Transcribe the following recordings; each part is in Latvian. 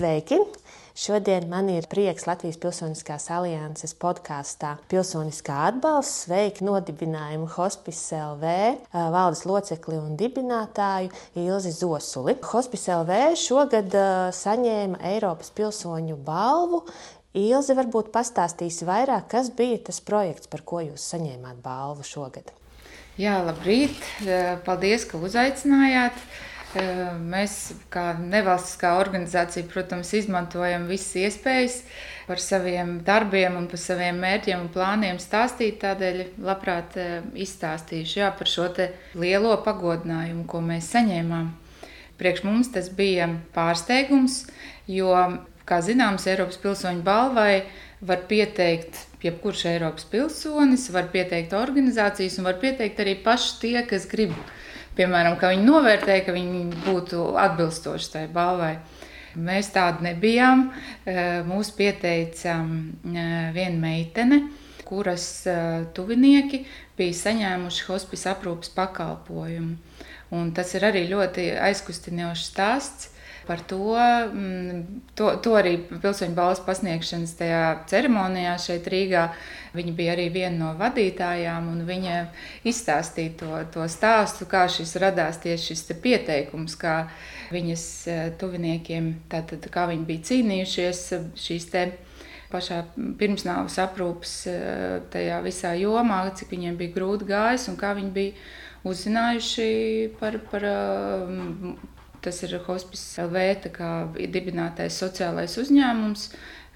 Sveiki! Šodien man ir prieks Latvijas Pilsoniskās alianses podkāstā Pilsoniskā atbalsts sveikt nodibinājumu Hospice LV valdes locekli un dibinātāju Ilzi Zosuli. Hospice LV šogad saņēma Eiropas pilsoņu balvu. Ilze varbūt pastāstīs vairāk, kas bija tas projekts, par ko jūs saņēmāt balvu šogad. Jā, labrīt! Paldies, ka uzaicinājāt! Mēs, kā nevalstiskā organizācija, protams, izmantojam visas iespējas par saviem darbiem un par saviem mērķiem un plāniem stāstīt. Tādēļ labprāt izstāstīšu jā, par šo lielo pagodinājumu, ko mēs saņēmām. Priekš mums tas bija pārsteigums, jo, kā zināms, Eiropas pilsoņu balvai var pieteikt jebkurš Eiropas pilsonis, var pieteikt organizācijas un var pieteikt arī paši tie, kas grib piemēram, ka viņi novērtēja, ka viņi būtu atbilstoši tai balvai. Mēs tādi nebijām. Eh, mūs pieteica eh, viena meitene, kuras eh, tuvinieki bija saņēmuši hospice aprūpas pakalpojumu. Un tas ir arī ļoti aizkustinošs stāsts par to. Mm, to, to arī pilsoņu balvas pasniegšanas tajā ceremonijā šeit Rīgā. Viņa bija arī viena no vadītājām, un viņa izstāstīja to, to stāstu, kā šis radās tieši šis pieteikums, kā viņas e, tuviniekiem, tātad kā viņi bija cīnījušies šīs te pašā pirmsnāvas aprūpas e, tajā visā jomā, cik viņiem bija grūti gājis un kā viņi bija uzzinājuši par, par Tas ir Hospice LV dibinātais sociālais uzņēmums,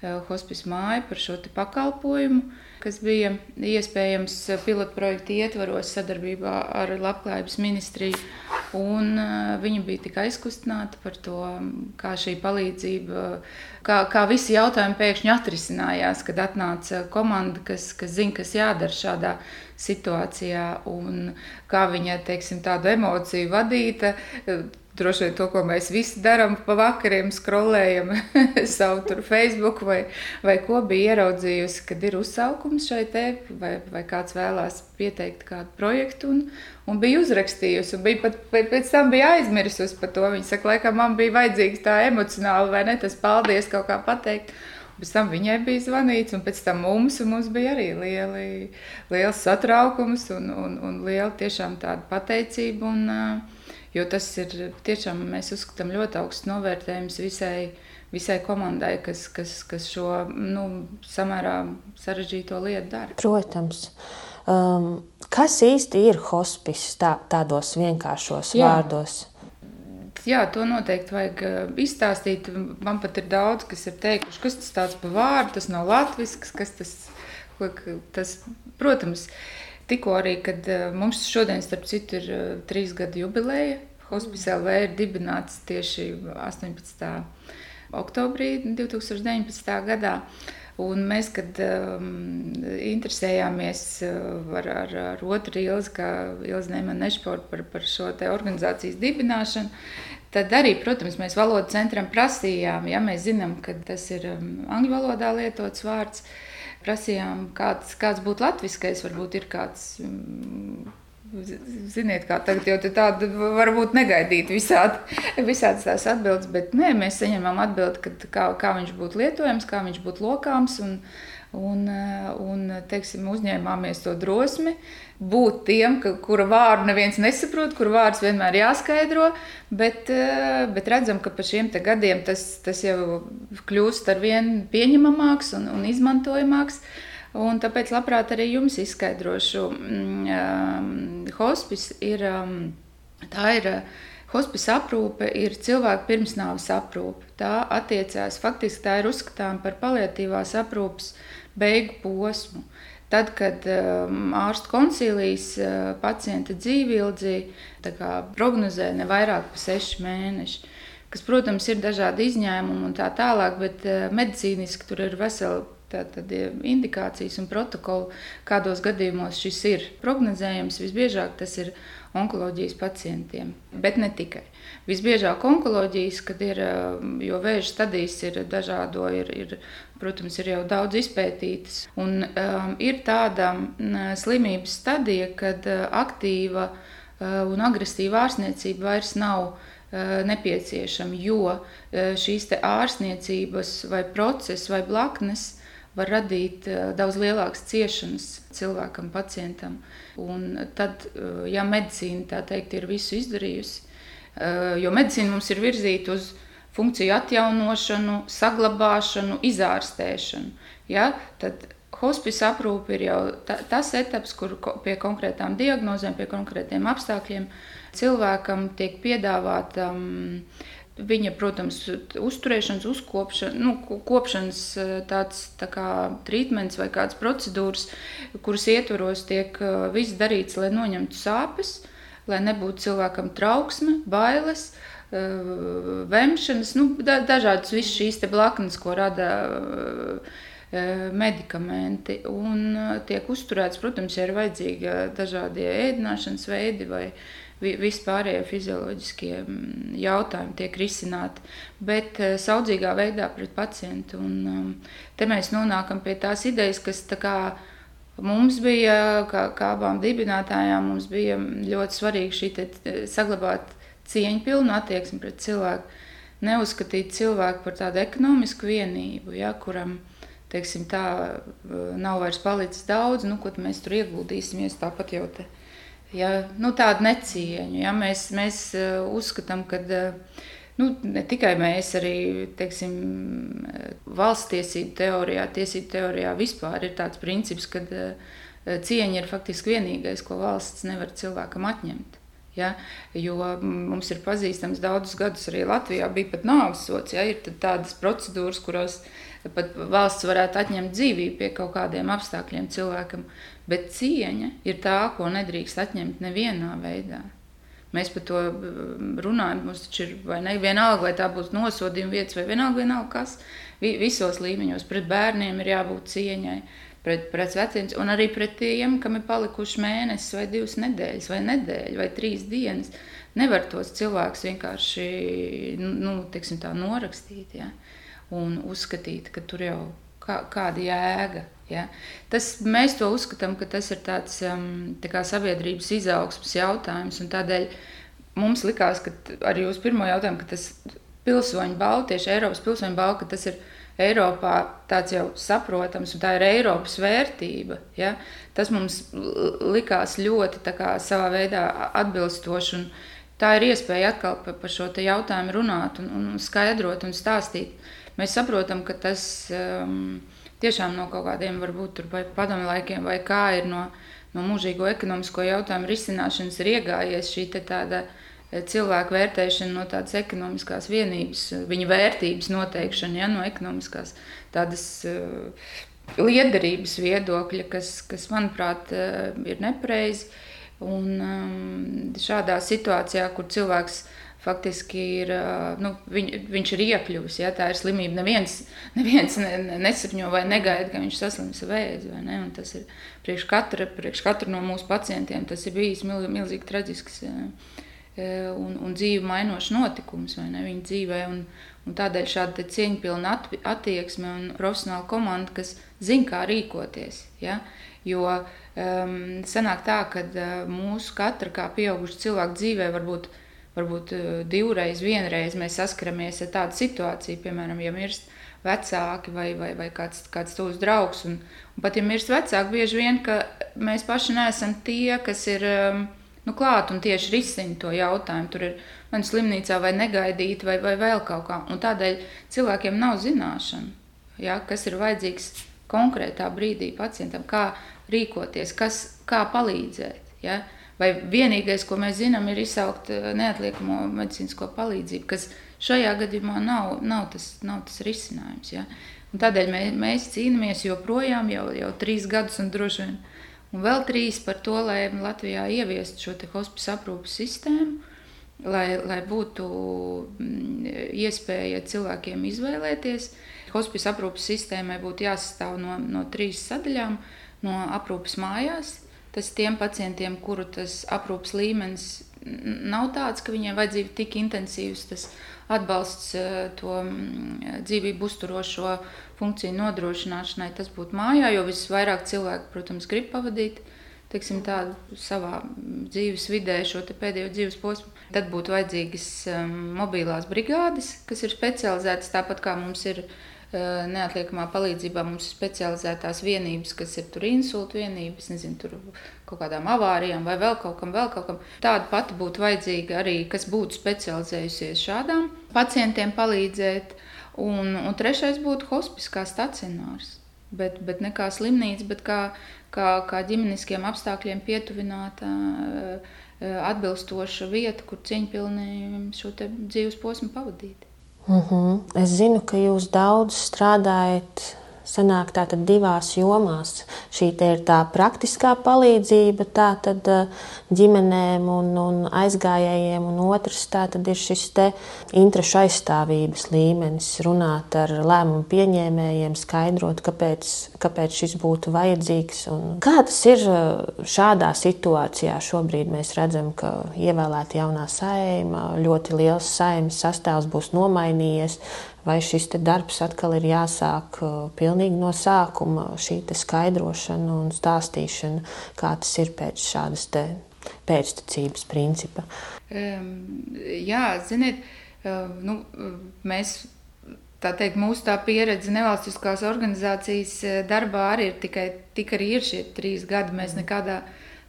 eh, Hospice māja par šo pakalpojumu, kas bija iespējams pilotprojekta ietvaros sadarbībā ar Labklājības ministriju. Un eh, viņi bija tik aizkustināti par to, kā šī palīdzība, kā, kā visi jautājumi pēkšņi atrisinājās, kad atnāca komanda, kas, kas zina, kas jādara šādā situācijā, un kā viņa teiksim, tādu emociju vadīta droši vien to, ko mēs visi darām, pa vakariem skrolējam savu Facebook vai, vai ko bija ieraudzījusi, kad ir uzsaukums šai te, vai, vai kāds vēlās pieteikt kādu projektu un, un bija uzrakstījusi. Un bija pat pēc tam bija aizmirsusi par to. Viņa saka, laikam man bija vajadzīgs tā emocionāli vai ne, tas paldies kaut kā pateikt. Pēc tam viņai bija zvanīts, un pēc tam mums, mums bija arī lieli, liels satraukums un, un, un liela tiešām tāda pateicība. Un, uh, Jo tas ir tiešām, mēs uzskatām, ļoti augsts novērtējums visai, visai komandai, kas, kas, kas šo nu, samērā sarežģīto lietu dara. Protams. Um, kas īsti ir hospice tā, tādos vienkāršos Jā. vārdos? Jā, to noteikti vajag uh, izstāstīt. Man pat ir daudz, kas ir teikuši, kas tas tāds pa vārdu, tas nav latvisks, kas tas, tas protams, uh, Tikko arī, kad eh, mums šodien, starp citu, ir eh, trīs gadu jubileja, Hospice LV ir dibināts tieši 18. oktobrī 2019. gadā. Un mēs, kad um, interesējāmies uh, ar, ar, ar otru ilzi, kā Ilzi Neimana Nešporta par, par šo te organizācijas dibināšanu, tad arī, protams, mēs valodu centram prasījām, ja mēs zinām, ka tas ir um, angļu valodā lietots vārds, uh, prasījām, kāds, kāds būtu latviskais, varbūt ir kāds. Mm, ziniet, kā tagad jau tāda varbūt negaidīt visādi, visādas tās atbildes, bet nē, mēs saņemam atbildi, kā, kā viņš būtu lietojams, kā viņš būtu lokāms. Un, Un, un teiksim, uzņēmāmies to drosmi būt tiem, ka, kura vārdu neviens nesaprot, kur vārds vienmēr jāskaidro. Bet, bet redzam, ka pa šiem gadiem tas, tas jau kļūst ar vien pieņemamāks un, un izmantojamāks. Un tāpēc labprāt arī jums izskaidrošu. Um, hospice ir, um, tā ir hospice aprūpe, ir cilvēka pirmsnāves aprūpe. Tā attiecās, faktiski tā ir uzskatām par paliatīvās aprūpes beigu posmu. Tad, kad um, ārstu koncilijas uh, pacienta dzīvildzi prognozē ne vairāk par sešu mēnešu, kas, protams, ir dažādi izņēmumi un tā tālāk, bet uh, medicīniski tur ir vesela tātad, indikācijas un protokoli, kādos gadījumos šis ir prognozējams. Visbiežāk tas ir onkoloģijas pacientiem, bet ne tikai. Visbiežāk onkoloģijas, kad ir, um, jo vēža stadijas ir dažādo, ir, ir, protams, ir jau daudz izpētītas. Un um, ir tāda slimības stadija, kad uh, aktīva uh, un agresīva ārstniecība vairs nav nepieciešami, jo šīs ārstniecības vai process vai blaknes var radīt daudz lielākas ciešanas cilvēkam, pacientam. Un tad, ja medicīna tā teikt, ir visu izdarījusi, jo medicīna mums ir virzīta uz funkciju atjaunošanu, saglabāšanu, izārstēšanu. Ja? Tad hospice aprūpe ir jau ta, tas etaps, kur pie konkrētām diagnozēm, pie konkrētiem apstākļiem cilvēkam tiek piedāvāta. Um, Viņa, protams, uzturēšanas, uzkopšanas, nu, kopšanas tāds tā kā trīsmens vai kādas procedūras, kuras ietvaros tiek viss darīts, lai noņemtu sāpes, lai nebūtu cilvēkam trauksme, bailes, uh, vemšanas, nu, da, dažādas visas šīs blaknes, ko rada eh, medikamenti. Un eh, tiek uzturēts, protams, ja ir vajadzīgi dažādie ēdināšanas veidi vai vispārējie fizioloģiskie jautājumi tiek risināti, bet saudzīgā veidā pret pacientu. Un te mēs nonākam pie tās idejas, kas tā kā Mums bija, kā, kā abām dibinātājām, mums bija ļoti svarīgi šī saglabāt cieņpilnu attieksmi pret cilvēku, neuzskatīt cilvēku par tādu ekonomisku vienību, ja, kuram teiksim, tā, nav vairs palicis daudz, nu, ko mēs tur ieguldīsimies. Tāpat jau te, ja, nu, tādu necieņu. Ja, mēs, mēs uzskatām, ka nu, ne tikai mēs, arī teiksim, valsts tiesību teorijā, tiesību teorijā vispār ir tāds princips, ka cieņa ir faktiski vienīgais, ko valsts nevar cilvēkam atņemt. Ja, jo mums ir pazīstams daudzus gadus arī Latvijā, bija pat nāves sots. Ja, ir tādas procedūras, kurās pat valsts varētu atņemt dzīvību pie kaut kādiem apstākļiem cilvēkam. Bet cieņa ir tā, ko nedrīkst atņemt nevienā veidā. Mēs par to runājam. Mums taču ir ne vienalga, vai tā būs nosodījuma vietas, vai vienalga, vienalga kas. Visos līmeņos pret bērniem ir jābūt cieņai pret, pret veciem, un arī pret tiem, kam ir palikuši mēnesis, vai divas nedēļas, vai nedēļa, vai trīs dienas. Nevar tos cilvēkus vienkārši nu, nu tā, norakstīt ja? un uzskatīt, ka tur jau kā, kāda jēga. Ja? Tas, mēs to uzskatām, ka tas ir tāds um, tā sabiedrības izaugsmas jautājums. Tādēļ mums likās, ka arī uz pirmo jautājumu, ka tas pilsoņu balva, tieši Eiropas pilsoņu balva, ka tas ir Eiropā tāds jau saprotams, un tā ir Eiropas vērtība. Ja? Tas mums likās ļoti kā, savā veidā atbilstoši. Tā ir iespēja atkal par, par šo jautājumu runāt, un, un skaidrot un stāstīt. Mēs saprotam, ka tas um, tiešām no kaut kādiem varbūt padomu laikiem vai kā ir no, no mūžīgo ekonomisko jautājumu risināšanas ir iegājies šī tāda cilvēku vērtēšana no tādas ekonomiskās vienības, viņa vērtības noteikšana, ja, no ekonomiskās tādas uh, liederības viedokļa, kas, kas manuprāt, ir nepareizi. Un um, šādā situācijā, kur cilvēks faktiski ir, nu, viņ, viņš ir iekļuvis, ja tā ir slimība, neviens, neviens ne, ne, nesapņo vai negaida, ka viņš saslims vēzi, ne? Un tas ir priekš katra, priekš katra no mūsu pacientiem, tas ir bijis mil, milzīgi traģisks. E, un, un dzīvi mainošs notikums viņa dzīvē. Un, un tādēļ šāda cieņpilna attieksme un profesionāla komanda, kas zina, kā rīkoties. Ja? Jo um, sanāk tā, ka uh, mūsu katra kā pieauguša cilvēka dzīvē varbūt, varbūt uh, divreiz, vienreiz mēs saskaramies ar tādu situāciju, piemēram, ja mirst vecāki vai, vai, vai kāds, kāds tuvs draugs. Un, un pat ja mirst vecāki, bieži vien mēs paši neesam tie, kas ir. Um, nu, klāt un tieši risina to jautājumu. Tur ir vai nu slimnīcā, vai negaidīti, vai, vai vēl kaut kā. Un tādēļ cilvēkiem nav zināšana, ja, kas ir vajadzīgs konkrētā brīdī pacientam, kā rīkoties, kas, kā palīdzēt. Ja. Vai vienīgais, ko mēs zinām, ir izsaukt eh, neatliekamo medicīnisko palīdzību, kas šajā gadījumā nav, nav, tas, nav tas risinājums. Ja. Un tādēļ mēs, mēs cīnāmies joprojām, jau, jau trīs gadus, un droši vien Un vēl trīs par to, lai Latvijā ieviestu šo hospice aprūpas sistēmu, lai, lai būtu mm, iespēja cilvēkiem izvēlēties. Hospice aprūpas sistēmai būtu jāsastāv no, no trīs sadaļām, no aprūpas mājās. Tas tiem pacientiem, kuru tas aprūpas līmenis nav tāds, ka viņiem vajadzīga tik intensīvs tas atbalsts eh, to mm, dzīvību uzturošo funkciju nodrošināšanai, tas būtu mājā, jo visvairāk cilvēku, protams, grib pavadīt teiksim, tādu savā dzīves vidē, šo pēdējo dzīves posmu. Tad būtu vajadzīgas um, mobilās brigādes, kas ir specializētas tāpat kā mums ir. Uh, neatliekamā palīdzībā mums ir specializētās vienības, kas ir tur insultu vienības, nezinu, tur kaut kādām avārijām vai vēl kaut kam, vēl kaut kam. Tāda pati būtu vajadzīga arī, kas būtu specializējusies šādām pacientiem palīdzēt. Un, un trešais būtu hospice kā stacionārs. Bet, bet ne kā slimnīca, bet kā, kā, kā ģimeniskiem apstākļiem pietuvināta atbilstoša vieta, kur cieņpilni šo dzīves posmu pavadīt. Mm -hmm. Es zinu, ka jūs daudz strādājat sanāk tātad divās jomās. Šī ir tā praktiskā palīdzība tātad eh, ģimenēm un, un aizgājējiem, un otrs tātad ir šis te interešu aizstāvības līmenis, runāt ar lēmumu pieņēmējiem, skaidrot, kāpēc, kāpēc šis būtu vajadzīgs. Un kā tas ir eh, šādā situācijā? Šobrīd mēs redzam, ka ievēlēta jaunā saima, ļoti liels saimas sastāvs būs nomainījies vai šis darbs atkal ir jāsāk uh, pilnīgi no sākuma, šī skaidrošana un stāstīšana, kā tas ir pēc šādas pēctecības principa. Um, jā, ziniet, uh, nu, mēs. Tā teikt, mūsu tā pieredze nevalstiskās organizācijas uh, darbā arī ir tikai tik arī ir šie trīs gadi. Mēs nekādā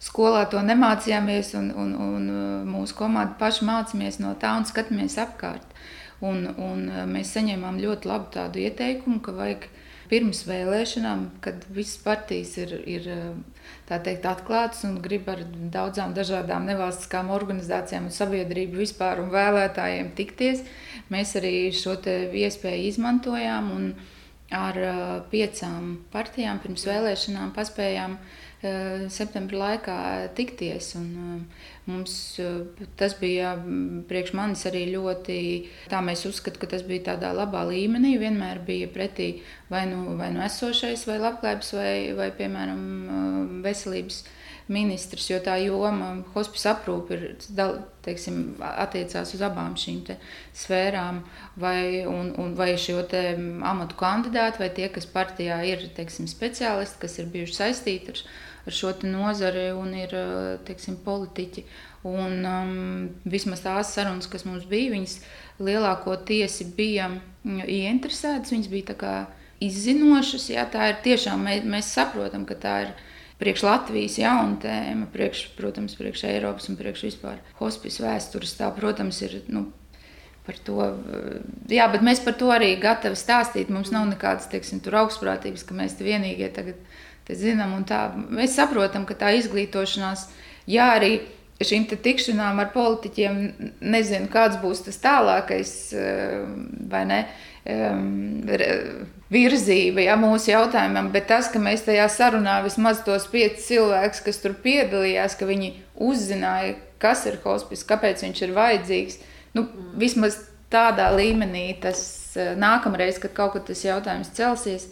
skolā to nemācījāmies, un, un, un mūsu komanda paši mācījāmies no tā un skatāmies apkārt. Un, un e, mēs saņēmām ļoti labu tādu ieteikumu, ka vajag pirms vēlēšanām, kad visas partijas ir, ir e, teikt, atklātas un grib ar daudzām dažādām nevalstiskām organizācijām un sabiedrību vispār un vēlētājiem tikties, mēs arī šo iespēju izmantojām un ar e, piecām partijām pirms vēlēšanām paspējām septembra laikā tikties. Un, Mums eh, tas bija mm, priekš manis arī ļoti, tā mēs uzskatām, ka tas bija tādā labā līmenī. Vienmēr bija pretī vai nu, vai nu esošais, vai labklājības, vai, vai piemēram eh, veselības ministrs, jo tā joma, hospice aprūpe, ir, teiksim, attiecās uz abām šīm sfērām, vai, un, un vai šo amatu kandidātu, vai tie, kas partijā ir teiksim, speciālisti, kas ir bijuši saistīti ar ar šo nozari un ir teiksim, politiķi. Un, um, vismaz tās sarunas, kas mums bija, viņas lielākoties bija mm, ieinteresētas, viņas bija izzinošas. Jā, tā ir tiešām, mēs, mēs saprotam, ka tā ir priekš Latvijas jauna tēma, priekš, protams, priekš Eiropas un priekš vispār hospice vēstures. Tā, protams, ir. Nu, Par to, jā, bet mēs par to arī gatavi stāstīt. Mums nav nekādas teiksim, augstprātības, ka mēs te vienīgie tagad zinām. Mēs saprotam, ka tā izglītošanās, jā, arī šīm tikšanām ar politiķiem, nezinu, kāds būs tas tālākais, eh, vai ne, virzība ja, mūsu jautājumam, bet tas, ka mēs tajā sarunā vismaz tos piecus cilvēkus, kas tur piedalījās, ka viņi uzzināja, kas ir hospice, kāpēc viņš ir vajadzīgs, nu, vismaz tādā līmenī tas eh, nākamreiz, kad kaut kad tas jautājums celsies,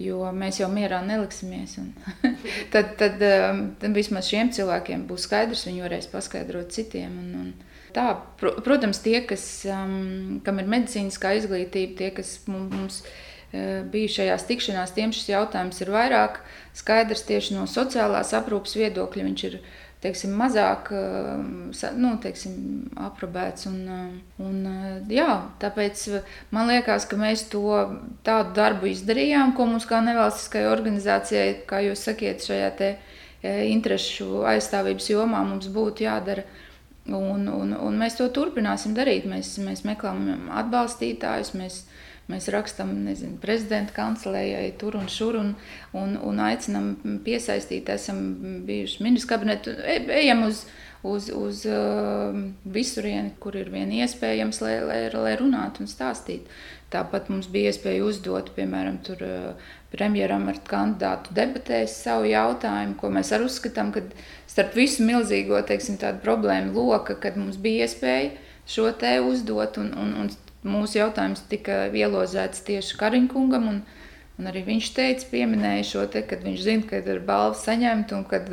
jo mēs jau mierā neliksimies. tad, tad, um, tad vismaz šiem cilvēkiem būs skaidrs, viņi varēs paskaidrot citiem. Un, un tā, protams, tie, kas, um, kam ir medicīniskā izglītība, tie, kas mums uh, bija šajās tikšanās, tiem šis jautājums ir vairāk skaidrs tieši no sociālās aprūpas viedokļa. Viņš ir teiksim, mazāk nu, teiksim, aprobēts. Un, un, jā, tāpēc man liekas, ka mēs to tādu darbu izdarījām, ko mums kā nevalstiskai organizācijai, kā jūs sakiet, šajā te interešu aizstāvības jomā mums būtu jādara. Un, un, un mēs to turpināsim darīt. Mēs, mēs meklējam atbalstītājus, mēs Mēs rakstām prezidenta kancelējai tur un šur un, un, un aicinām piesaistīt. Esam bijuši ministru kabinetu, e, ejam uz, uz, uz uh, visurieni, kur ir vien iespējams, lai, lai, lai runātu un stāstītu. Tāpat mums bija iespēja uzdot, piemēram, tur, uh, premjeram ar kandidātu debatēs savu jautājumu, ko mēs arī uzskatām, ka starp visu milzīgo teiksim, problēmu loku, kad mums bija iespēja šo te uzdot un, un, un mūsu jautājums tika ielozēts tieši Kariņkungam. Un, un arī viņš teica, pieminēja šo te, kad viņš zina, kad ir balva saņemta un kad,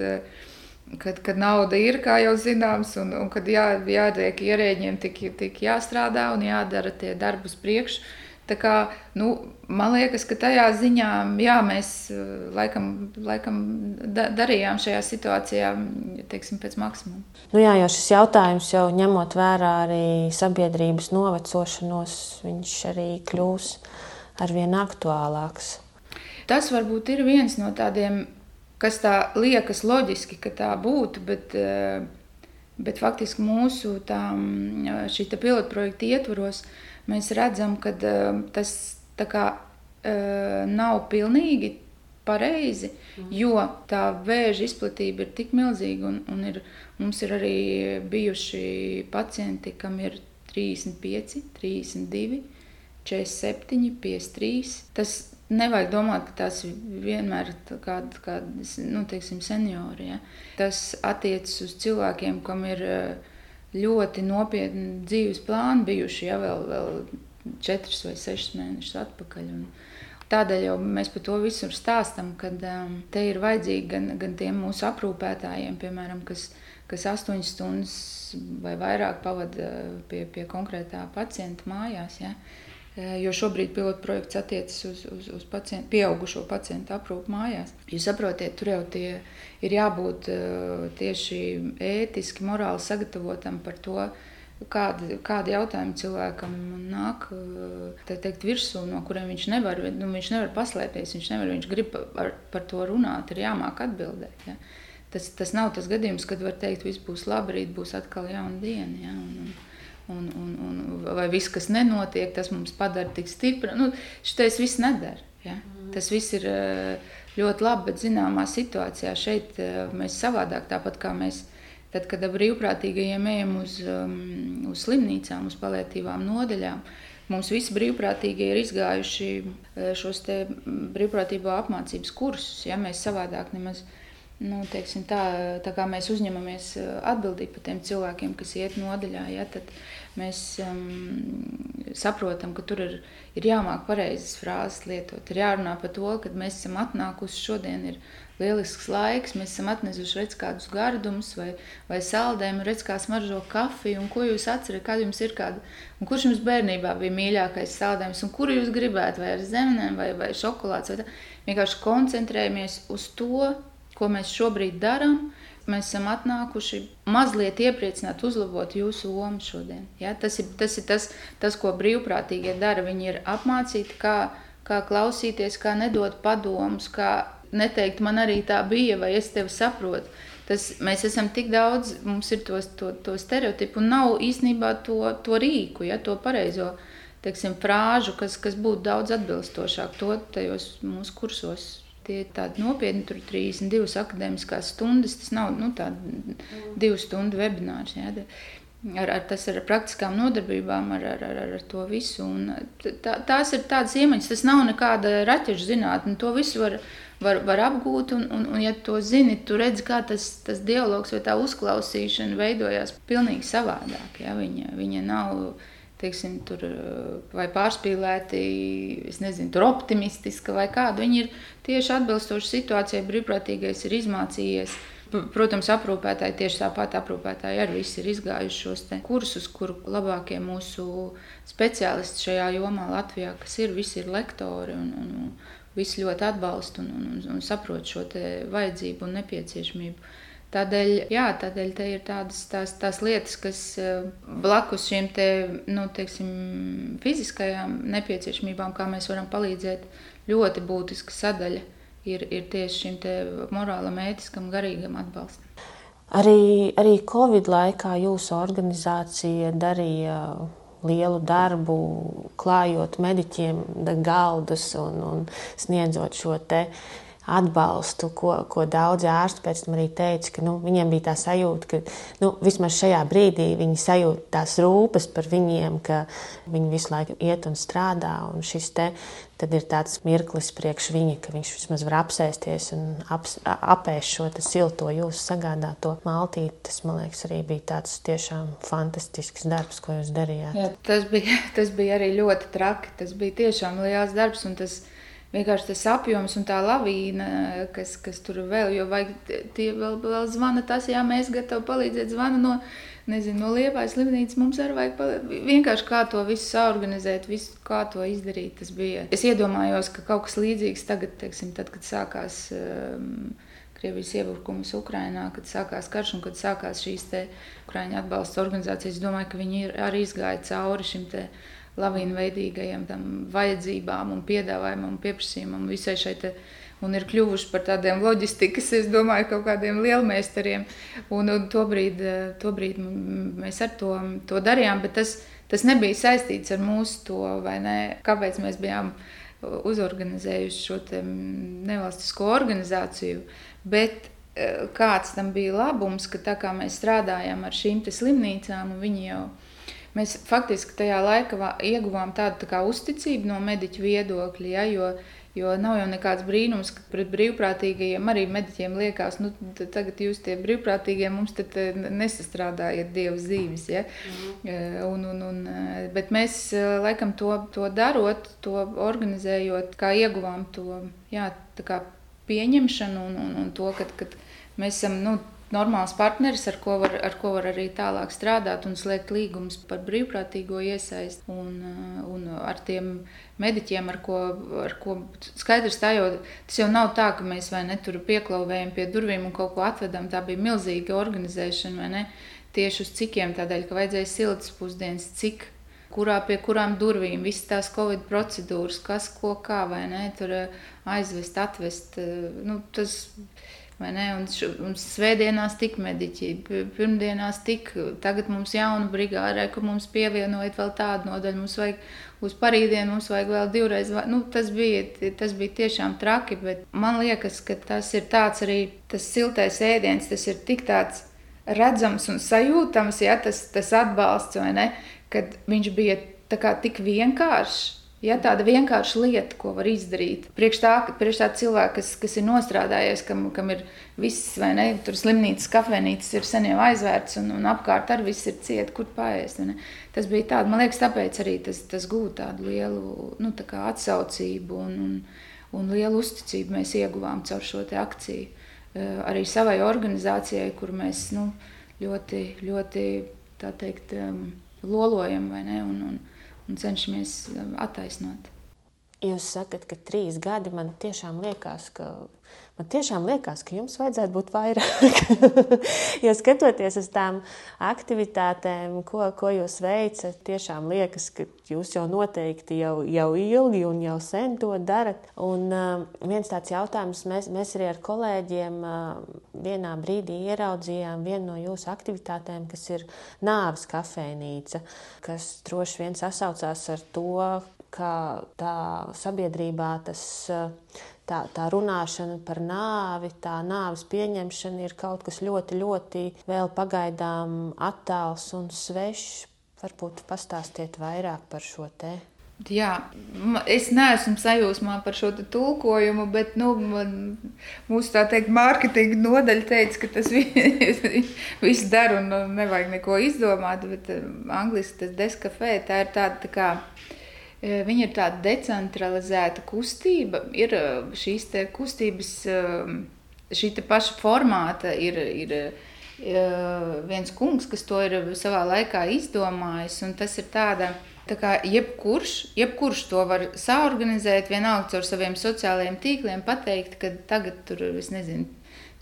kad, kad nauda ir, kā jau zināms, un, un kad jā, jātiek ierēģiem tik, tik jāstrādā un jādara tie darbi uz priekšu. Tā kā, nu, man liekas, ka tajā ziņā jā, mēs laikam, laikam da, darījām šajā situācijā teiksim, pēc maksimuma. Nu jā, jo šis jautājums jau ņemot vērā arī sabiedrības novecošanos, viņš arī kļūs arvien aktuālāks. Tas varbūt ir viens no tādiem, kas tā liekas loģiski, ka tā būtu, bet, bet faktiski mūsu tā, šī pilotprojekta ietvaros mēs redzam, ka tas kā, nav pilnīgi pareizi, mm. jo tā vēža izplatība ir tik milzīga, un, un ir, mums ir arī bijuši pacienti, kam ir 35, 32, 47, 53. Tas nevajag domāt, ka tas vienmēr ir kādi, kādi nu, teiksim, seniori. Ja? Tas attiecas uz cilvēkiem, kam ir ļoti nopietni dzīves plāni bijuši jau vēl, vēl 4 vai 6 mēnešus atpakaļ. Un, Tādēļ jau mēs par to visur stāstām, ka um, te ir vajadzīgi gan, gan tiem mūsu aprūpētājiem, piemēram, kas, kas 8 stundas vai vairāk pavada pie, pie konkrētā pacienta mājās. Ja? Eh, jo šobrīd pilotprojekts attiecas uz, uz, uz pacientu, pieaugušo pacientu aprūpu mājās. Jūs saprotiet, tur jau tie ir jābūt eh, tieši ētiski, morāli sagatavotam par to, kādi, kādi jautājumi cilvēkam nāk eh, teikt, virsū, no kuriem viņš nevar, nu, viņš nevar paslēpties, viņš nevar, viņš grib par, par to runāt, ir jāmāk atbildēt. Ja? Tas, tas nav tas gadījums, kad var teikt, viss būs labi, rīt būs atkal jauna diena. Ja? Un, un, Un, un, un, vai viss, kas nenotiek, tas mums padara tik stipri. Nu, šitais viss nedara. Ja? Mm. Tas viss ir eh, ļoti labi, bet zināmā situācijā šeit eh, mēs savādāk, tāpat kā mēs. Tad, kad brīvprātīgajiem ejam uz, um, uz slimnīcām, uz palietīvām nodaļām, mums visi brīvprātīgie ir izgājuši eh, šos brīvprātīgo apmācības kursus. Ja? Mēs savādāk nemaz nevaram nu, teiksim, tā, tā kā mēs uzņemamies uh, atbildību par tiem cilvēkiem, kas iet nodaļā, ja, tad mēs um, saprotam, ka tur ir, ir jāmāk pareizes frāzes lietot. Ir jārunā par to, ka mēs esam atnākuši šodien. Ir, Lielisks laiks, mēs esam atnesuši redz, kādus gardumus, vai, vai saldējumu, redz, kā smaržo kafiju, un ko jūs atceraties, kad jums ir kāda, un kurš jums bērnībā bija mīļākais saldējums, un kuru jūs gribētu, vai ar zemenēm, vai, vai šokolādes. Vai tā. Vienkārši koncentrējamies uz to, ko mēs šobrīd darām, mēs esam atnākuši mazliet iepriecināt, uzlabot jūsu lomu šodien. Ja? Tas ir, tas, ir tas, tas, ko brīvprātīgie dara. Viņi ir apmācīti, kā, kā klausīties, kā nedot padomus, kā neteikt, man arī tā bija, vai es tevi saprotu. Tas, mēs esam tik daudz, mums ir tos, to, to stereotipu, un nav īstenībā to, to rīku, ja, to pareizo teiksim, frāžu, kas, kas būtu daudz atbilstošāk to tajos mūsu kursos Tie ir tādi nopietni, tur ir 32 akadēmiskās stundas. Tas nav nu, divu stundu webinārs. Ja, ar, ar, tas ir ar praktiskām nodarbībām, ar, ar, ar, ar to visu. Un tā, tās ir tādas iemaņas, tas nav nekāda raķešu zinātne. To visu var, var, var apgūt, un, un, un, ja to zini, tu redzi, kā tas, tas dialogs vai tā uzklausīšana veidojās pilnīgi savādāk. Ja? Viņa, viņa nav teiksim, tur, eh, vai pārspīlēti, es nezinu, tur optimistiska vai kāda. Viņi ir tieši atbilstoši situācijai, brīvprātīgais ir izmācījies. Protams, aprūpētāji tieši tāpat aprūpētāji arī visi ir izgājuši šos kursus, kur labākie mūsu speciālisti šajā jomā Latvijā, kas ir, visi ir lektori un, un, un visi ļoti atbalsta un, un, un, saprot šo vajadzību un nepieciešamību. Tādēļ, jā, tādēļ te ir tādas tās, tās lietas, kas eh, blakus šīm te, nu, teiksim, fiziskajām nepieciešamībām, kā mēs varam palīdzēt, ļoti būtiska sadaļa ir, ir tieši šim morālam, ētiskam, garīgam atbalstam. Arī, arī Covid laikā jūsu organizācija darīja lielu darbu, klājot mediķiem galdus un, un sniedzot šo te atbalstu, ko, ko daudzi ārsti pēc tam arī teica, ka nu, viņiem bija tā sajūta, ka nu, vismaz šajā brīdī viņi sajūt tās rūpes par viņiem, ka viņi visu laiku iet un strādā. Un šis te ir tāds mirklis priekš viņa, ka viņš vismaz var apsēsties un ap, apēst šo silto jūsu sagādāto maltīti. Tas, man liekas, arī bija tāds tiešām fantastisks darbs, ko jūs darījāt. Jā, tas, bija, tas bija arī ļoti traki. Tas bija tiešām liels darbs. Tas, vienkārši tas apjoms un tā lavīna, kas, kas tur vēl, jo vajag tie vēl, vēl zvana tas, jā, mēs gatavi palīdzēt, zvana no, nezinu, no liepājas slimnīcas mums arī vajag vienkārši kā to visu saorganizēt, visu, kā to izdarīt. Tas bija. Es iedomājos, ka kaut kas līdzīgs tagad, teiksim, tad, kad sākās um, Krievijas iebrukums Ukrajinā, kad sākās karš un kad sākās šīs Ukrāņu atbalsta organizācijas. Es domāju, ka viņi arī izgāja cauri šim te lavīnveidīgajiem vajadzībām un piedāvājumam un pieprasījumam visai šai un ir kļuvuši par tādiem loģistikas, es domāju, kaut kādiem lielmeistariem. Un, un tobrīd, tobrīd mēs ar to, to darījām, bet tas, tas nebija saistīts ar mūsu to, vai ne, kāpēc mēs bijām uzorganizējuši šo nevalstisko organizāciju. Bet e, kāds tam bija labums, ka tā kā mēs strādājam ar šīm slimnīcām, un viņi jau mēs faktiski tajā laikā ieguvām tādu tā uzticību no mediķu viedokļa, ja, jo Jo nav jau nekāds brīnums, ka pret brīvprātīgajiem arī mediķiem liekas, nu, tagad jūs tie brīvprātīgie mums nesastrādājat dievs dzīves. Ja? Mm. Un, un, un, bet mēs laikam to, to darot, to organizējot, kā ieguvām to jā, pieņemšanu un, un, un to, ka mēs esam. Nu, normāls partneris, ar ko, var, ar ko var arī tālāk strādāt un slēgt līgumus par brīvprātīgo iesaisti. Un, uh, un ar tiem mediķiem, ar ko, ar ko skaidrs tā jau, tas jau nav tā, ka mēs vai ne tur pieklauvējam pie durvīm un kaut ko atvedam. Tā bija milzīga organizēšana, vai ne? Tieši uz cikiem tādēļ, ka vajadzēja siltas pusdienas, cik kurā pie kurām durvīm, visas tās covid procedūras, kas ko kā, vai ne, tur uh, aizvest, atvest. Uh, nu, tas Un, š, un svētdienās tik mediķi, pirmdienās tik, tagad mums jauna brigāde, ka mums pievienojot vēl tādu nodaļu, mums vajag uz parīdienu, mums vajag vēl divreiz. Nu, tas, bija, tas bija tiešām traki, bet man liekas, ka tas ir tāds arī, tas siltais ēdiens, tas ir tik tāds redzams un sajūtams, ja tas, tas atbalsts, vai ne, kad viņš bija tā kā tik vienkāršs Ja, tāda vienkārša lieta, ko var izdarīt. Priekš tā, priekš tā cilvēka, kas, kas ir nostrādājies, kam, kam ir viss, vai ne, tur slimnīcas, kafejnīcas ir sen jau aizvērts, un, un apkārt ar viss ir cieta, kur paēst. Tas bija tāds, man liekas, tāpēc arī tas, tas gūta tādu lielu nu, tā atsaucību un, un, un lielu uzticību mēs ieguvām caur šo akciju. Eh, arī savai organizācijai, kur mēs nu, ļoti, ļoti teikt, lolojam vai ne. Un, un, un cenšamies um, attaisnot. Jūs sakat, ka trīs gadi man tiešām liekas, ka, man tiešām liekas, ka jums vajadzētu būt vairāk. jo skatoties uz tām aktivitātēm, ko, ko jūs veicat, tiešām liekas, ka jūs jau noteikti jau, jau ilgi un jau sen to darat. Un uh, viens tāds jautājums, mēs, mēs arī ar kolēģiem uh, vienā brīdī ieraudzījām vienu no jūsu aktivitātēm, kas ir nāves kafejnīca, kas droši vien sasaucās ar to, ka tā sabiedrībā tas, tā, tā runāšana par nāvi, tā nāves pieņemšana ir kaut kas ļoti, ļoti vēl pagaidām attāls un svešs. Varbūt pastāstiet vairāk par šo te. Jā, es neesmu sajūsmā par šo tulkojumu, bet nu, man, mūsu tā teikt, mārketinga nodaļa teica, ka tas viss der un nevajag neko izdomāt. Bet angļuiski tas deskafē tā ir tāda tā kā Viņa ir tāda decentralizēta kustība. Ir šīs kustības, šī paša formāta, ir, ir viens kungs, kas to ir savā laikā izdomājis. Tas ir tāda, tā kā jebkurš, jebkurš to var saorganizēt, vienalga caur saviem sociālajiem tīkliem, pateikt, ka tagad tur, es nezinu,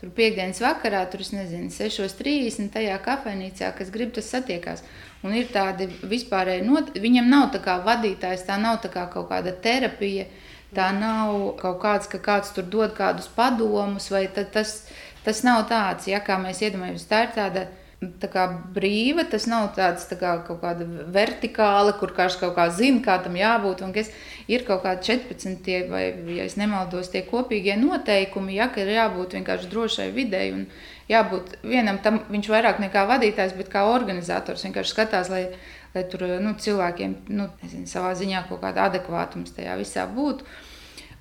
Tur piekdienas vakarā, tur nezinu, 6.30. tajā kafejnīcā, kas grib, tas satiekās. Un ir tādi vispārēji, not... viņam nav tā kā vadītājs, tā nav tā kā kaut kāda terapija, tā nav kaut kāds, ka kāds tur dod kādus padomus, vai tas, tas nav tāds, ja kā mēs iedomājamies, tā ir tāda tā kā brīva. Tas nav tāds tā kā kaut kāda vertikāla, kur kāds kaut kā zina, kā tam jābūt. Un kas ir kaut kādi 14, tie, vai, ja nemaldos, tie kopīgie noteikumi, ja ir jābūt vienkārši drošai videi. Un jābūt vienam tam, viņš vairāk nekā vadītājs, bet kā organizators vienkārši skatās, lai, lai tur nu, cilvēkiem nu, nezinu, savā ziņā kaut kāda adekvātums tajā visā būtu.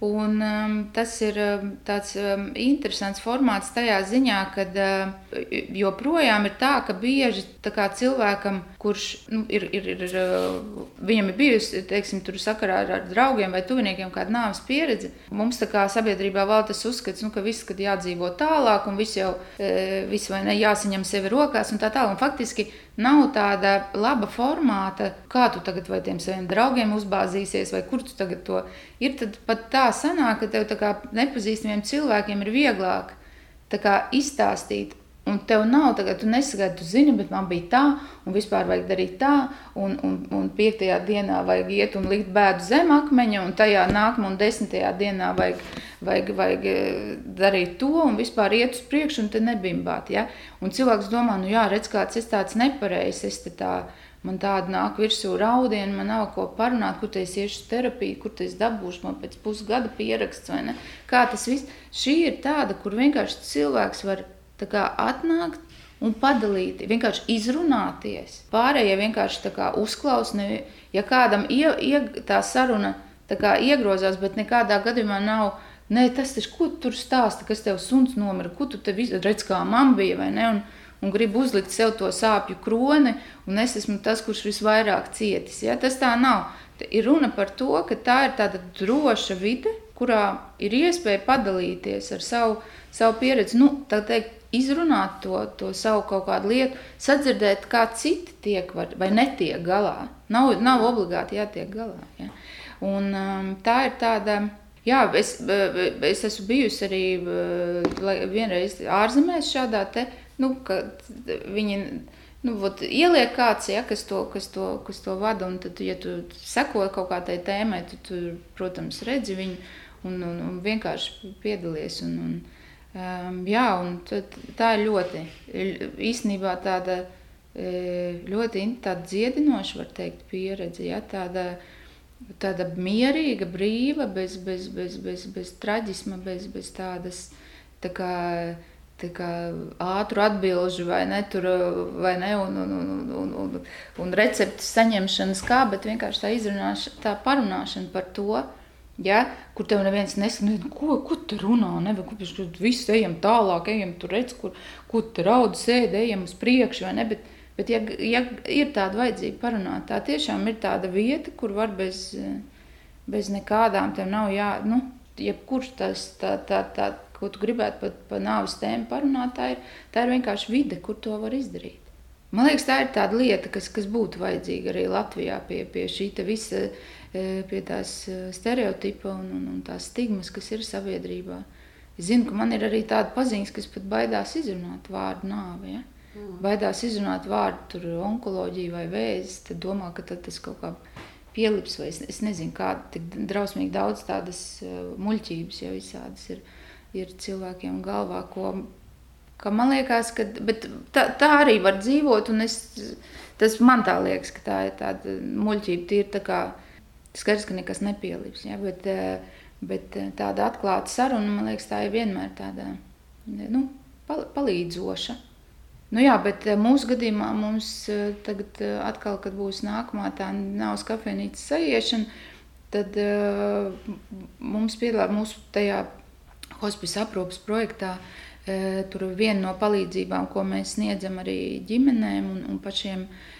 Un, um, tas ir um, tāds um, interesants formāts tajā ziņā, ka uh, joprojām ir tā, ka bieži tā cilvēkam, kurš nu, ir, ir, ir, uh, viņam ir bijusi teiksim, sakarā ar, ar draugiem vai tuviniekiem kāda nāves pieredze, mums sabiedrībā vēl tas uzskats, nu, ka viss jādzīvo tālāk un viss jau uh, viss vai ne jāsaņem sevi rokās un tā tālāk. Faktiski nav tāda laba formāta, kā tu tagad vai tiem saviem draugiem uzbāzīsies, vai kur tu tagad to ir. Tad pat tā sanāk, ka tev tā kā nepazīstamiem cilvēkiem ir vieglāk izstāstīt Un tev nav tagad, tu nesagaidi, tu zini, bet man bija tā, un vispār vajag darīt tā, un, un, un piektajā dienā vajag iet un likt bēdu zem akmeņa, un tajā nākamā un desmitajā dienā vajag, vajag, vajag eh, darīt to, un vispār iet uz priekšu, un te nebimbāt. Ja? Un cilvēks domā, nu jā, redz, kāds es tāds nepareizs, es te tā, man tāda nāk virsū raudieni, man nav ko parunāt, kur te es iešu terapiju, kur te es dabūšu, man pēc pusgada pieraksts, vai ne? Kā tas viss, šī ir tāda, kur vienkārši cilvēks var atnākt un padalīt, vienkārši izrunāties. Pārējie vienkārši uzklausās. Ja kādam ie, ie, tā saruna tā iegrozās, bet nekādā gadījumā nav. Nē, tas taču, ko tu tur stāsti, kas tev suns nomira, ko tu te redz, kā man bija, vai ne? Un, un gribu uzlikt sev to sāpju kroni, un es esmu tas, kurš visvairāk cietis. Ja? Tas tā nav. Te ir runa par to, ka tā ir tāda droša vide, kurā ir iespēja padalīties ar savu, savu pieredzi. Nu, tā teikt, izrunāt to, to savu kaut kādu lietu, sadzirdēt, kā citi tiek var, vai netiek galā. Nav, nav obligāti jātiek galā. Ja? Un, um, tā ir tāda. Jā, es, es esmu bijusi arī vienreiz ārzemēs šādā te, nu, kad viņi nu, vot, ieliek kāds, ja, kas, to, kas, to, kas to vada, un tad, ja tu seko kaut kādai tēmai, tad tu, protams, redzi viņu un, un, un vienkārši piedalies. Un, un, Um, jā, un tā ir ļoti īstenībā tāda ļoti tāda dziedinoša, var teikt, pieredze. Ja? Tāda, tāda mierīga, brīva, bez, bez, bez, bez, bez traģisma, bez, bez tādas tā kā, tā kā ātru atbildžu vai ne, tur, vai ne un, un, un, un, un, un receptes saņemšanas kā, bet vienkārši tā izrunāšana, tā parunāšana par to, Ja, kur tev neviens nesaka, ko, ko tu runā, nevar, kur mēs visi ejam tālāk, ejam tur, redz, kur, kur tu raudi, sēdi, ejam uz priekšu, vai ne, bet, bet ja, ja ir tāda vajadzība parunāt, tā tiešām ir tāda vieta, kur var bez, bez nekādām, tev nav jā, nu, jebkurš tas, tā, tā, tā, ko tu gribētu par pa nāvis tēmu parunāt, tā ir, tā ir vienkārši vide, kur to var izdarīt. Man liekas, tā ir tāda lieta, kas, kas būtu vajadzīga arī Latvijā pie, pie šī visa E, pie tās e, stereotipa un, un, un tās stigmas, kas ir sabiedrībā. Es zinu, ka man ir arī tāda paziņas, kas pat baidās izrunāt vārdu nāve. Ja? Mm. Baidās izrunāt vārdu onkoloģija vai vēzis, tad domā, ka tad tas kaut kā pielips, vai es, es nezinu, kāda tik drausmīgi daudz tādas uh, muļķības jau visādas ir, ir cilvēkiem galvā, ko, ka man liekas, ka tā, tā arī var dzīvot, es, tas man tā liekas, ka tā ir tāda muļķība, tīri tā kā, Skaidrs, ka nekas nepielips, ja, bet, eh, bet eh, tāda atklāta saruna, man liekas, tā ir vienmēr tāda nu, palīdzoša. Nu jā, bet eh, mūsu gadījumā mums tagad atkal, kad būs nākamā tā nav kafejnīcas sajiešana, tad mums piedalās mūsu tajā hospice aprūpas projektā. Uh, tur viena no palīdzībām, ko mēs sniedzam arī ģimenēm un, un pašiem uh,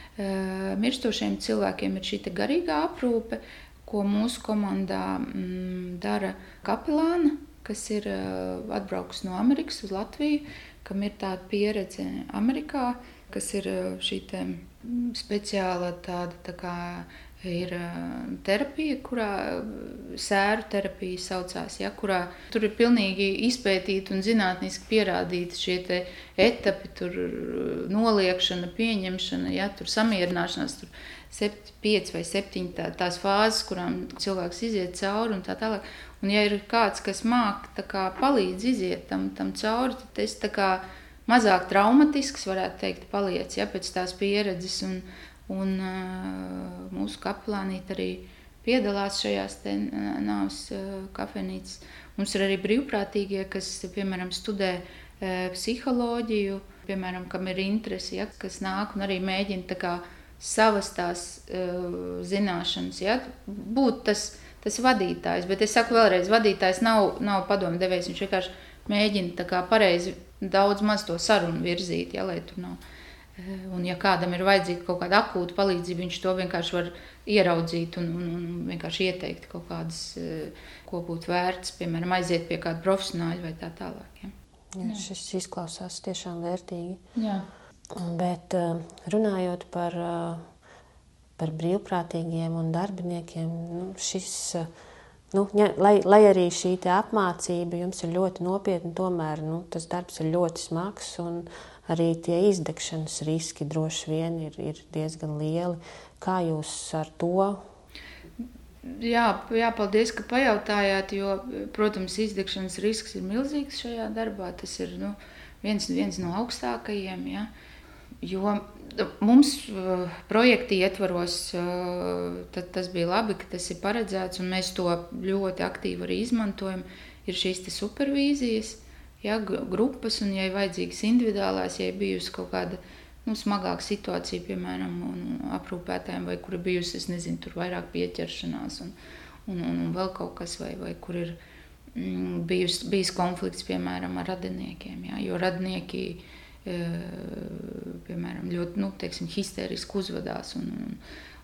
mirstošiem cilvēkiem ir šī garīgā aprūpe, ko mūsu komandā mm, dara kapelāna, kas ir atbraukusi no Amerikas uz Latviju, kam ir tāda pieredze Amerikā, kas ir šī speciāla tāda tā kā ir terapija, kurā sēru terapija saucās, ja, kurā tur ir pilnīgi izpētīti un zinātniski pierādīti šie etapi, tur noliekšana, pieņemšana, ja, tur samierināšanās, tur sept, pieci vai septiņi tā, tās fāzes, kurām cilvēks iziet cauri un tā tālāk. Un ja ir kāds, kas māk kā, palīdz iziet tam, tam cauri, tad es tā kā mazāk traumatisks, varētu teikt, paliec ja, pēc tās pieredzes. Un, Un mūsu kapelānīte arī piedalās šajās nāves kafejnīcās. Mums ir arī brīvprātīgie, kas, piemēram, studē psiholoģiju, piemēram, kam ir interesi, ja, kas nāk un arī mēģina kā, savas tās zināšanas, ja, būt tas, tas vadītājs. Bet es saku vēlreiz, vadītājs nav, nav padomu devējs, viņš vienkārši mēģina kā, pareizi daudz maz to sarunu virzīt, ja, lai tur nav un, ja kādam ir vajadzīga kaut kāda akūta palīdzība, viņš to vienkārši var ieraudzīt un, un, un vienkārši ieteikt kaut kādas, eh, ko būtu vērts, piemēram, aiziet pie kāda profesionāļa vai tā tālāk. Ja. Jā, šis izklausās tiešām vērtīgi. Jā. Bet runājot par, par brīvprātīgiem un darbiniekiem, nu, šis, nu, lai, lai arī šī apmācība jums ir ļoti nopietna, tomēr nu, tas darbs ir ļoti smags arī tie izdegšanas riski droši vien ir, ir diezgan lieli. Kā jūs ar to Jā, jā, paldies, ka pajautājāt, jo, protams, izdegšanas risks ir milzīgs šajā darbā. Tas ir nu, viens, viens no augstākajiem. Ja? Jo mums uh, projekta ietvaros uh, tas bija labi, ka tas ir paredzēts, un mēs to ļoti aktīvi arī izmantojam. Ir šīs supervīzijas, ja, grupas, un, ja ir vajadzīgas individuālās, ja ir bijusi kaut kāda nu, smagāka situācija, piemēram, aprūpētājiem, vai kur ir bijusi, nezinu, vairāk pieķeršanās un, un, un, un vēl kaut kas, vai, vai kur ir mm, bijis, bijis konflikts, piemēram, ar radiniekiem. Jā, jo radnieki, e, piemēram, ļoti, nu, teiksim, histēriski uzvedās un, un,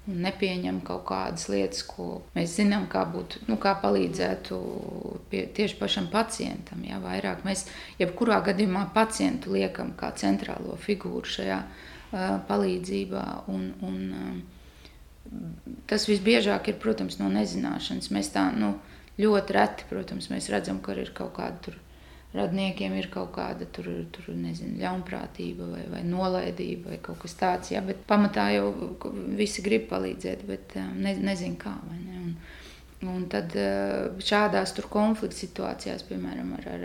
un nepieņem kaut kādas lietas, ko mēs zinām, kā, būtu, nu, kā palīdzētu pie, tieši pašam pacientam. Jā, vairāk mēs jebkurā gadījumā pacientu liekam kā centrālo figūru šajā uh, palīdzībā. Un, un, uh, tas visbiežāk ir, protams, no nezināšanas. Mēs tā nu, ļoti reti, protams, redzam, ka ir kaut kāda radniekiem ir kaut kāda tur, tur nezinu, ļaunprātība vai, vai nolaidība vai kaut kas tāds. Ja? Bet pamatā jau visi grib palīdzēt, bet ne, nezinu kā. Ne? Un, Un tad šādās konflikta situācijās, piemēram, ar, ar,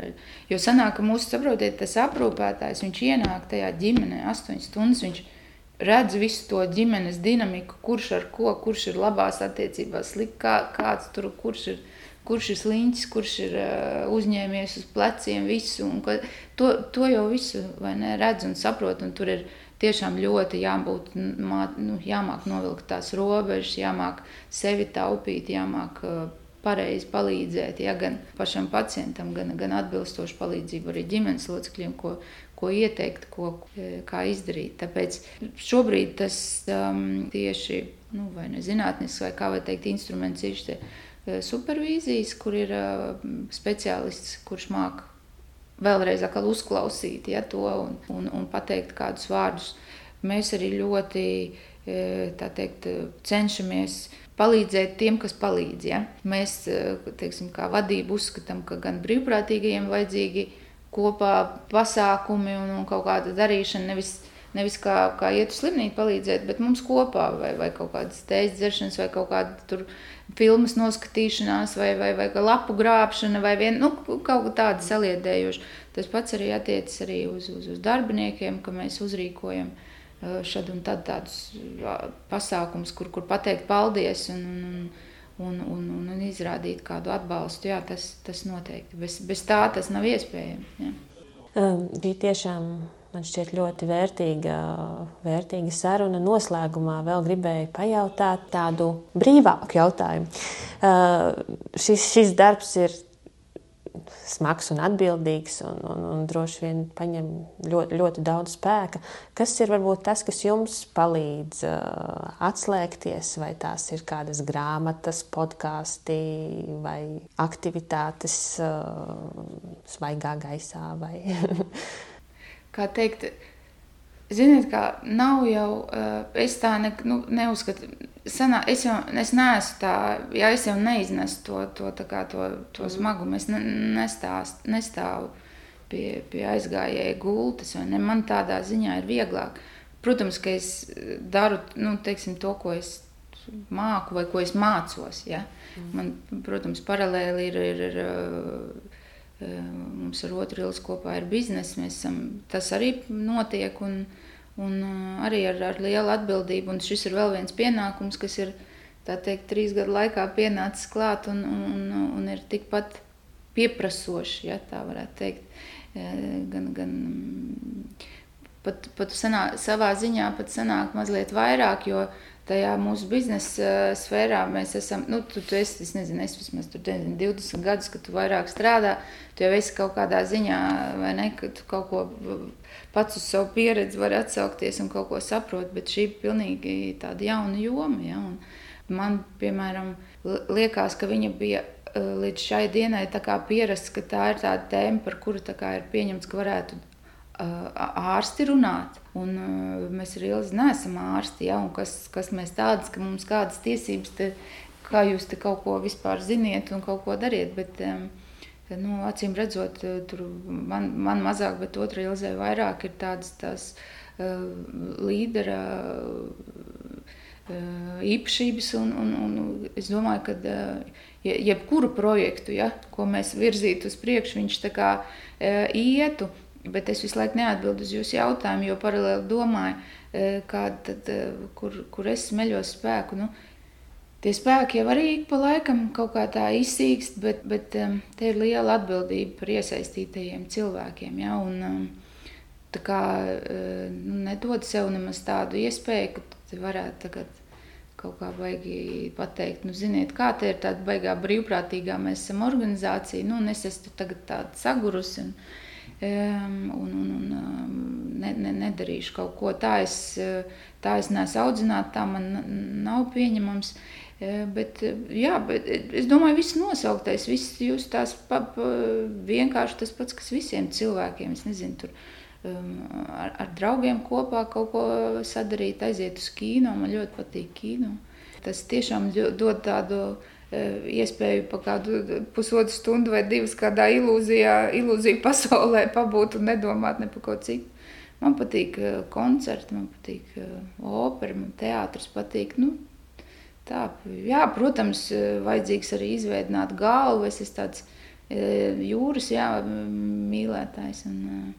jo sanāk, ka mūsu saprotiet, tas aprūpētājs, viņš ienāk tajā ģimenē astoņas stundas, viņš redz visu to ģimenes dinamiku, kurš ar ko, kurš ir labās attiecībās, slik, kā, kāds tur, kurš ir kurš ir sliņķis, kurš ir uh, uzņēmies uz pleciem visu. Ka, to, to jau visu ne, redz un saprot. Un tur ir tiešām ļoti jābūt, mā, nu, jāmāk novilkt tās robežas, jāmāk sevi taupīt, jāmāk uh, pareizi palīdzēt. Ja, gan pašam pacientam, gan, gan atbilstoši palīdzību arī ģimenes locekļiem, ko, ko ieteikt, ko, kā izdarīt. Tāpēc šobrīd tas um, tieši nu, zinātnisks vai kā var teikt, instruments ir šis supervīzijas, kur ir eh, speciālists, kurš māca vēlreiz uzklausīt ja, to un, un, un pateikt kādus vārdus. Mēs arī ļoti eh, teikt, cenšamies palīdzēt tiem, kas palīdz. Ja. Mēs, teiksim, kā vadība, uzskatām, ka gan brīvprātīgajiem vajadzīgi kopā pasākumi un, un kaut kāda darīšana. Nevis, nevis kā, kā iet uz slimnīcu palīdzēt, bet mums kopā vai, vai kaut kādas tējas dzeršanas vai kaut kāda tur filmas noskatīšanās, vai, vai, vai lapu grābšana, vai vien, nu, kaut tāda saliedējoša. Tas pats arī attiecas arī uz, uz, uz darbiniekiem, ka mēs uzrīkojam šad un tad tādus pasākumus, kur, kur pateikt paldies un, un, un, un, un, un izrādīt kādu atbalstu. Jā, tas, tas noteikti. Bez, bez tā tas nav iespējams. Um, bija tiešām Man šķiet ļoti vērtīga, vērtīga saruna. Noslēgumā vēl gribēju pajautāt tādu brīvāku jautājumu. Uh, šis, šis darbs ir smags un atbildīgs, un, un, un droši vien paņem ļoti, ļoti daudz spēka. Kas ir varbūt tas, kas jums palīdz uh, atslēgties, vai tās ir kādas grāmatas, podkāsti vai aktivitātes uh, svaigā gaisā? Vai kā teikt, ziniet, kā nav jau, eh, es tā ne, nu, neuzskatu, sanā, es jau es neesmu tā, ja es jau neiznesu to, to, kā, to, to mhm. smagumu, es ne, nestāst, nestāvu pie, pie aizgājēja gultas, vai ne, man tādā ziņā ir vieglāk. Protams, ka es daru, nu, teiksim, to, ko es māku vai ko es mācos, ja. Mhm. Man, protams, paralēli ir, ir, ir Mums ar otru ilgu kopā ir biznesa. Esam, tas arī notiek un, un arī ar, ar lielu atbildību. Un šis ir vēl viens pienākums, kas ir teikt, trīs gadu laikā pienācis klāt un, un, un ir tikpat pieprasošs, ja tā varētu teikt. Gan, gan pat, pat sanā, savā ziņā pat sanāk mazliet vairāk, jo tajā mūsu biznesa uh, sfērā mēs esam, nu, tu, tu esi, es nezinu, es vismaz tur nezinu, 20 gadus, kad tu vairāk strādā, tu jau esi kaut kādā ziņā, vai ne, ka tu kaut ko pats uz savu pieredzi vari atsaukties un kaut ko saprot, bet šī ir pilnīgi tāda jauna joma, ja, un man, piemēram, liekas, ka viņa bija līdz šai dienai tā kā pierasts, ka tā ir tāda tēma, par kuru tā kā ir pieņemts, ka varētu ārsti runāt. Un, mēs arī neesam ārsti, ja, un kas, kas mēs tādas, ka mums kādas tiesības, te, kā jūs te kaut ko vispār ziniet un kaut ko dariet. Bet, nu, acīm redzot, tur man, man mazāk, bet otra ilzē vairāk ir tādas tās, uh, līdera uh, īpašības. Un, un, un es domāju, ka uh, jebkuru projektu, ja, ko mēs virzītu uz priekšu, viņš tā kā uh, ietu. Bet es visu laiku neatbildu uz jūsu jautājumu, jo paralēli domāju, e, tad, e, kur, kur es smeļos spēku. Nu, tie spēki jau arī pa laikam kaut kā tā izsīkst, bet, bet e, te ir liela atbildība par iesaistītajiem cilvēkiem. Ja? Un, tā kā nu, nedod sev nemaz tādu iespēju, ka varētu tagad kaut kā baigi pateikt, nu, ziniet, kā te ir tāda baigā brīvprātīgā, mēs esam organizācija, nu, un es esmu tagad tāda sagurusi. Un, un, un, un ne, ne, nedarīšu kaut ko tādu. Es, tā es neesmu audzināta, tā man nav pieņemams. Bet, jā, bet es domāju, ka viss nosauktais, viss jūs tās pa, pa, vienkārši tas pats, kas visiem cilvēkiem. Es nezinu, tur ar, ar draugiem kopā kaut ko sadarīt, aiziet uz kino. Man ļoti patīk kino. Tas tiešām dod tādu iespēju pa kādu pusotru stundu vai divas kādā ilūzijā, ilūziju pasaulē pabūt un nedomāt ne par ko citu. Man patīk eh, koncerti, man patīk eh, opera, man teātris patīk. Nu, tā, jā, protams, vajadzīgs arī izveidot galvu. Es esmu tāds jūras jā, mīlētājs. Un,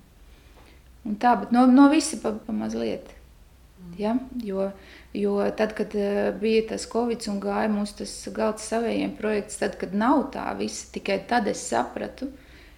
un tā, bet no, no visa pa, pa mazliet. Ja? Jo, jo tad, kad eh, bija tas Covid un gāja mums tas galds savējiem projekts, tad, kad nav tā visa, tikai tad es sapratu,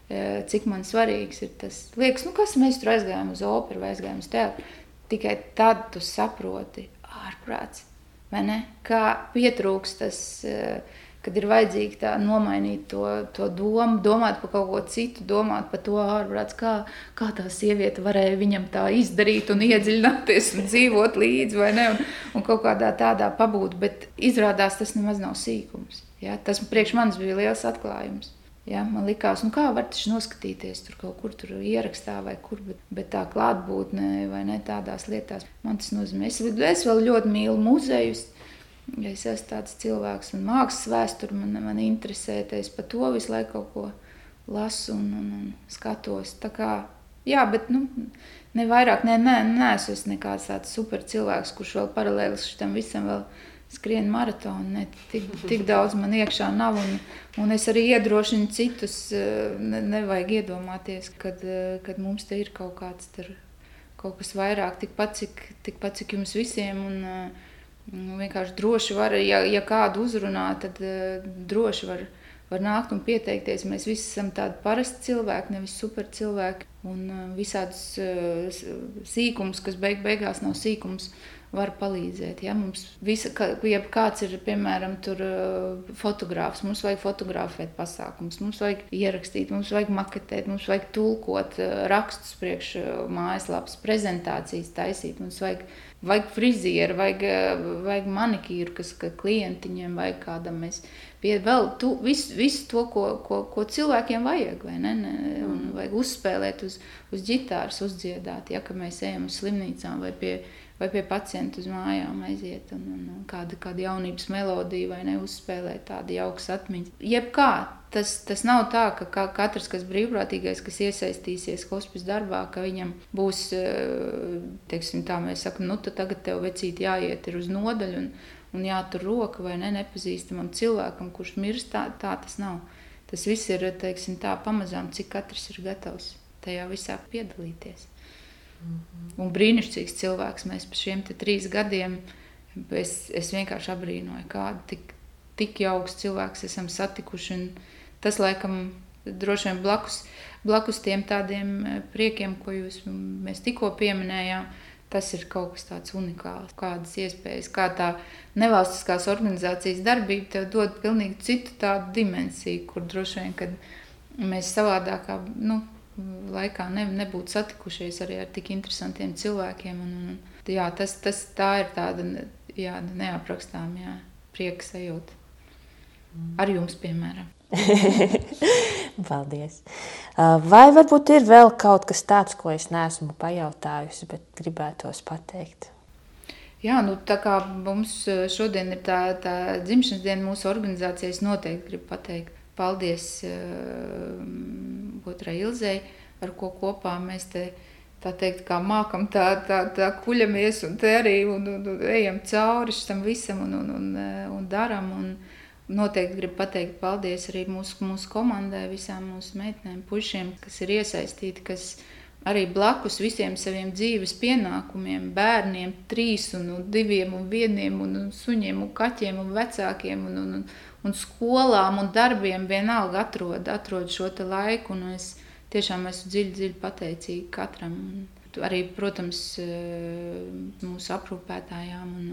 eh, cik man svarīgs ir tas. Liekas, nu kas mēs tur aizgājām uz operu vai aizgājām uz teātru, tikai tad tu saproti ārprāts, vai ne? Kā pietrūks tas uh, kad ir vajadzīgi tā nomainīt to, to domu, domāt par kaut ko citu, domāt par to ārprāts, kā, kā tā sieviete varēja viņam tā izdarīt un iedziļināties un dzīvot līdzi vai ne, un, un kaut kādā tādā pabūt, bet izrādās tas nemaz nav sīkums. Ja? Tas priekš manis bija liels atklājums. Ja, man liekas, nu kā var taču noskatīties tur kaut kur tur ierakstā vai kur, bet, bet tā klātbūtne vai ne tādās lietās. Man tas nozīmē, es, es vēl ļoti mīlu muzejus, ja es esmu tāds cilvēks, un mākslas vēsture man, man interesē, tad es par to visu laiku kaut ko lasu un, un, un skatos. Tā kā, jā, bet nu, ne vairāk, ne, ne esmu es nekāds tāds super cilvēks, kurš vēl paralēli šitam visam vēl skrien maratonu. Ne, tik, tik daudz man iekšā nav, un, un es arī iedrošinu citus. Ne, nevajag iedomāties, kad, kad mums te ir kaut kāds tur, kaut kas vairāk, tikpat cik, tikpat, cik jums visiem. Un, uh, vienkārši droši var, ja, ja kādu uzrunā, tad uh, droši var, var nākt un pieteikties. Mēs visi esam tādi parasti cilvēki, nevis super cilvēki. Un uh, visādus uh, sīkumus, kas beig, beigās nav sīkums, var palīdzēt. Ja? Mums visa, ka, ja kāds ir, piemēram, tur, uh, fotogrāfs, mums vajag fotografēt pasākumus, mums vajag ierakstīt, mums vajag maketēt, mums vajag tulkot uh, rakstus priekš uh, mājaslapas, prezentācijas taisīt, mums vajag vajag frizieru, vajag, vajag manikīru, kas ka klientiņiem vajag kādam. Mēs pie, vēl tu, visu, visu to, ko, ko, ko cilvēkiem vajag, vai ne? ne? Un mm. vajag uzspēlēt uz, uz ģitāras, uzdziedāt, ja mēs ejam uz slimnīcām vai pie, vai pie pacientu uz mājām aiziet un, un, un kāda, kāda jaunības melodija vai neuzspēlēt tādu jaukas atmiņas. Jebkā Tas, tas nav tā, ka katrs, kas brīvprātīgais, kas iesaistīsies hospice darbā, ka viņam būs, eh, teiksim, tā mēs sakām, nu, tagad tev vecīt jāiet uz nodaļu un, un jātur roka vai ne nepazīstamam cilvēkam, kurš mirst. Tā, tā tas nav. Tas viss ir, teiksim, tā pamazām, cik katrs ir gatavs tajā visā piedalīties. -hmm. Un brīnišķīgs cilvēks mēs pa šiem trīs gadiem. Es, es vienkārši abrīnoju, kādu tik, tik jauks cilvēks esam satikuši. Un, tas laikam droši vien blakus, blakus tiem tādiem eh, priekiem, ko jūs mēs tikko pieminējām. Tas ir kaut kas tāds unikāls, kādas iespējas, kā tā nevalstiskās organizācijas darbība tev dod pilnīgi citu tādu dimensiju, kur droši vien, kad mēs savādākā nu, laikā ne, nebūtu satikušies arī ar tik interesantiem cilvēkiem. Un, un, jā, tas, tas tā ir tāda jā, neaprakstām jā, prieka sajūta. Ar jums, piemēram. Paldies. Vai varbūt ir vēl kaut kas tāds, ko es neesmu pajautājusi, bet gribētos pateikt? Jā, nu, tā kā mums šodien ir tā, tā dzimšanas diena mūsu organizācijai, es noteikti gribu pateikt paldies uh, otrai Ilzei, ar ko kopā mēs te tā teikt, kā mākam, tā, tā, tā kuļamies un te arī un, un, un ejam cauri tam visam un, un, un, un daram. Un, Noteikti gribu pateikt paldies arī mūsu, mūsu komandai, visām mūsu meitenēm, pušiem, kas ir iesaistīti, kas arī blakus visiem saviem dzīves pienākumiem, bērniem, trīs un, un diviem un vieniem, un, un suņiem un kaķiem un vecākiem un, un, un skolām un darbiem vienalga atrod, atrod šo laiku. Es tiešām esmu dziļi, dziļi pateicīga katram. Un arī, protams, mūsu aprūpētājām un,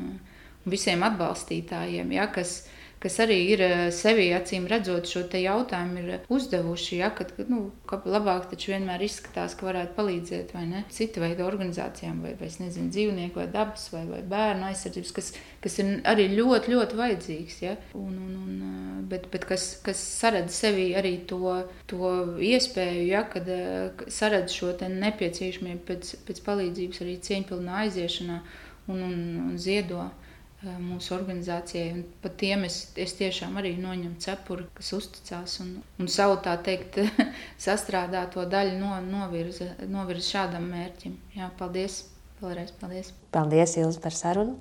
un visiem atbalstītājiem, ja, kas, kas arī ir eh, sevi acīm redzot šo jautājumu, ir uzdevuši, ja, ka, nu, labāk taču vienmēr izskatās, ka varētu palīdzēt vai ne cita veida organizācijām, vai, vai nezinu, dzīvnieku, vai dabas, vai, vai bērnu aizsardzības, kas, kas ir arī ļoti, ļoti vajadzīgs. Ja, un, un, un, eh, bet, bet kas, kas saredz sevi arī to, to iespēju, ja, kad eh, saredz šo nepieciešamību pēc, pēc palīdzības arī cieņpilnā aiziešanā un, un, un ziedo Eh, mūsu organizācijai. Un pat tiem es, es tiešām arī noņemu cepuri, kas uzticās un, un savu tā teikt, sastrādā to daļu no, novirza, novirza šādam mērķim. Jā, paldies! Vēlreiz paldies! Paldies, Ilz, par sarunu!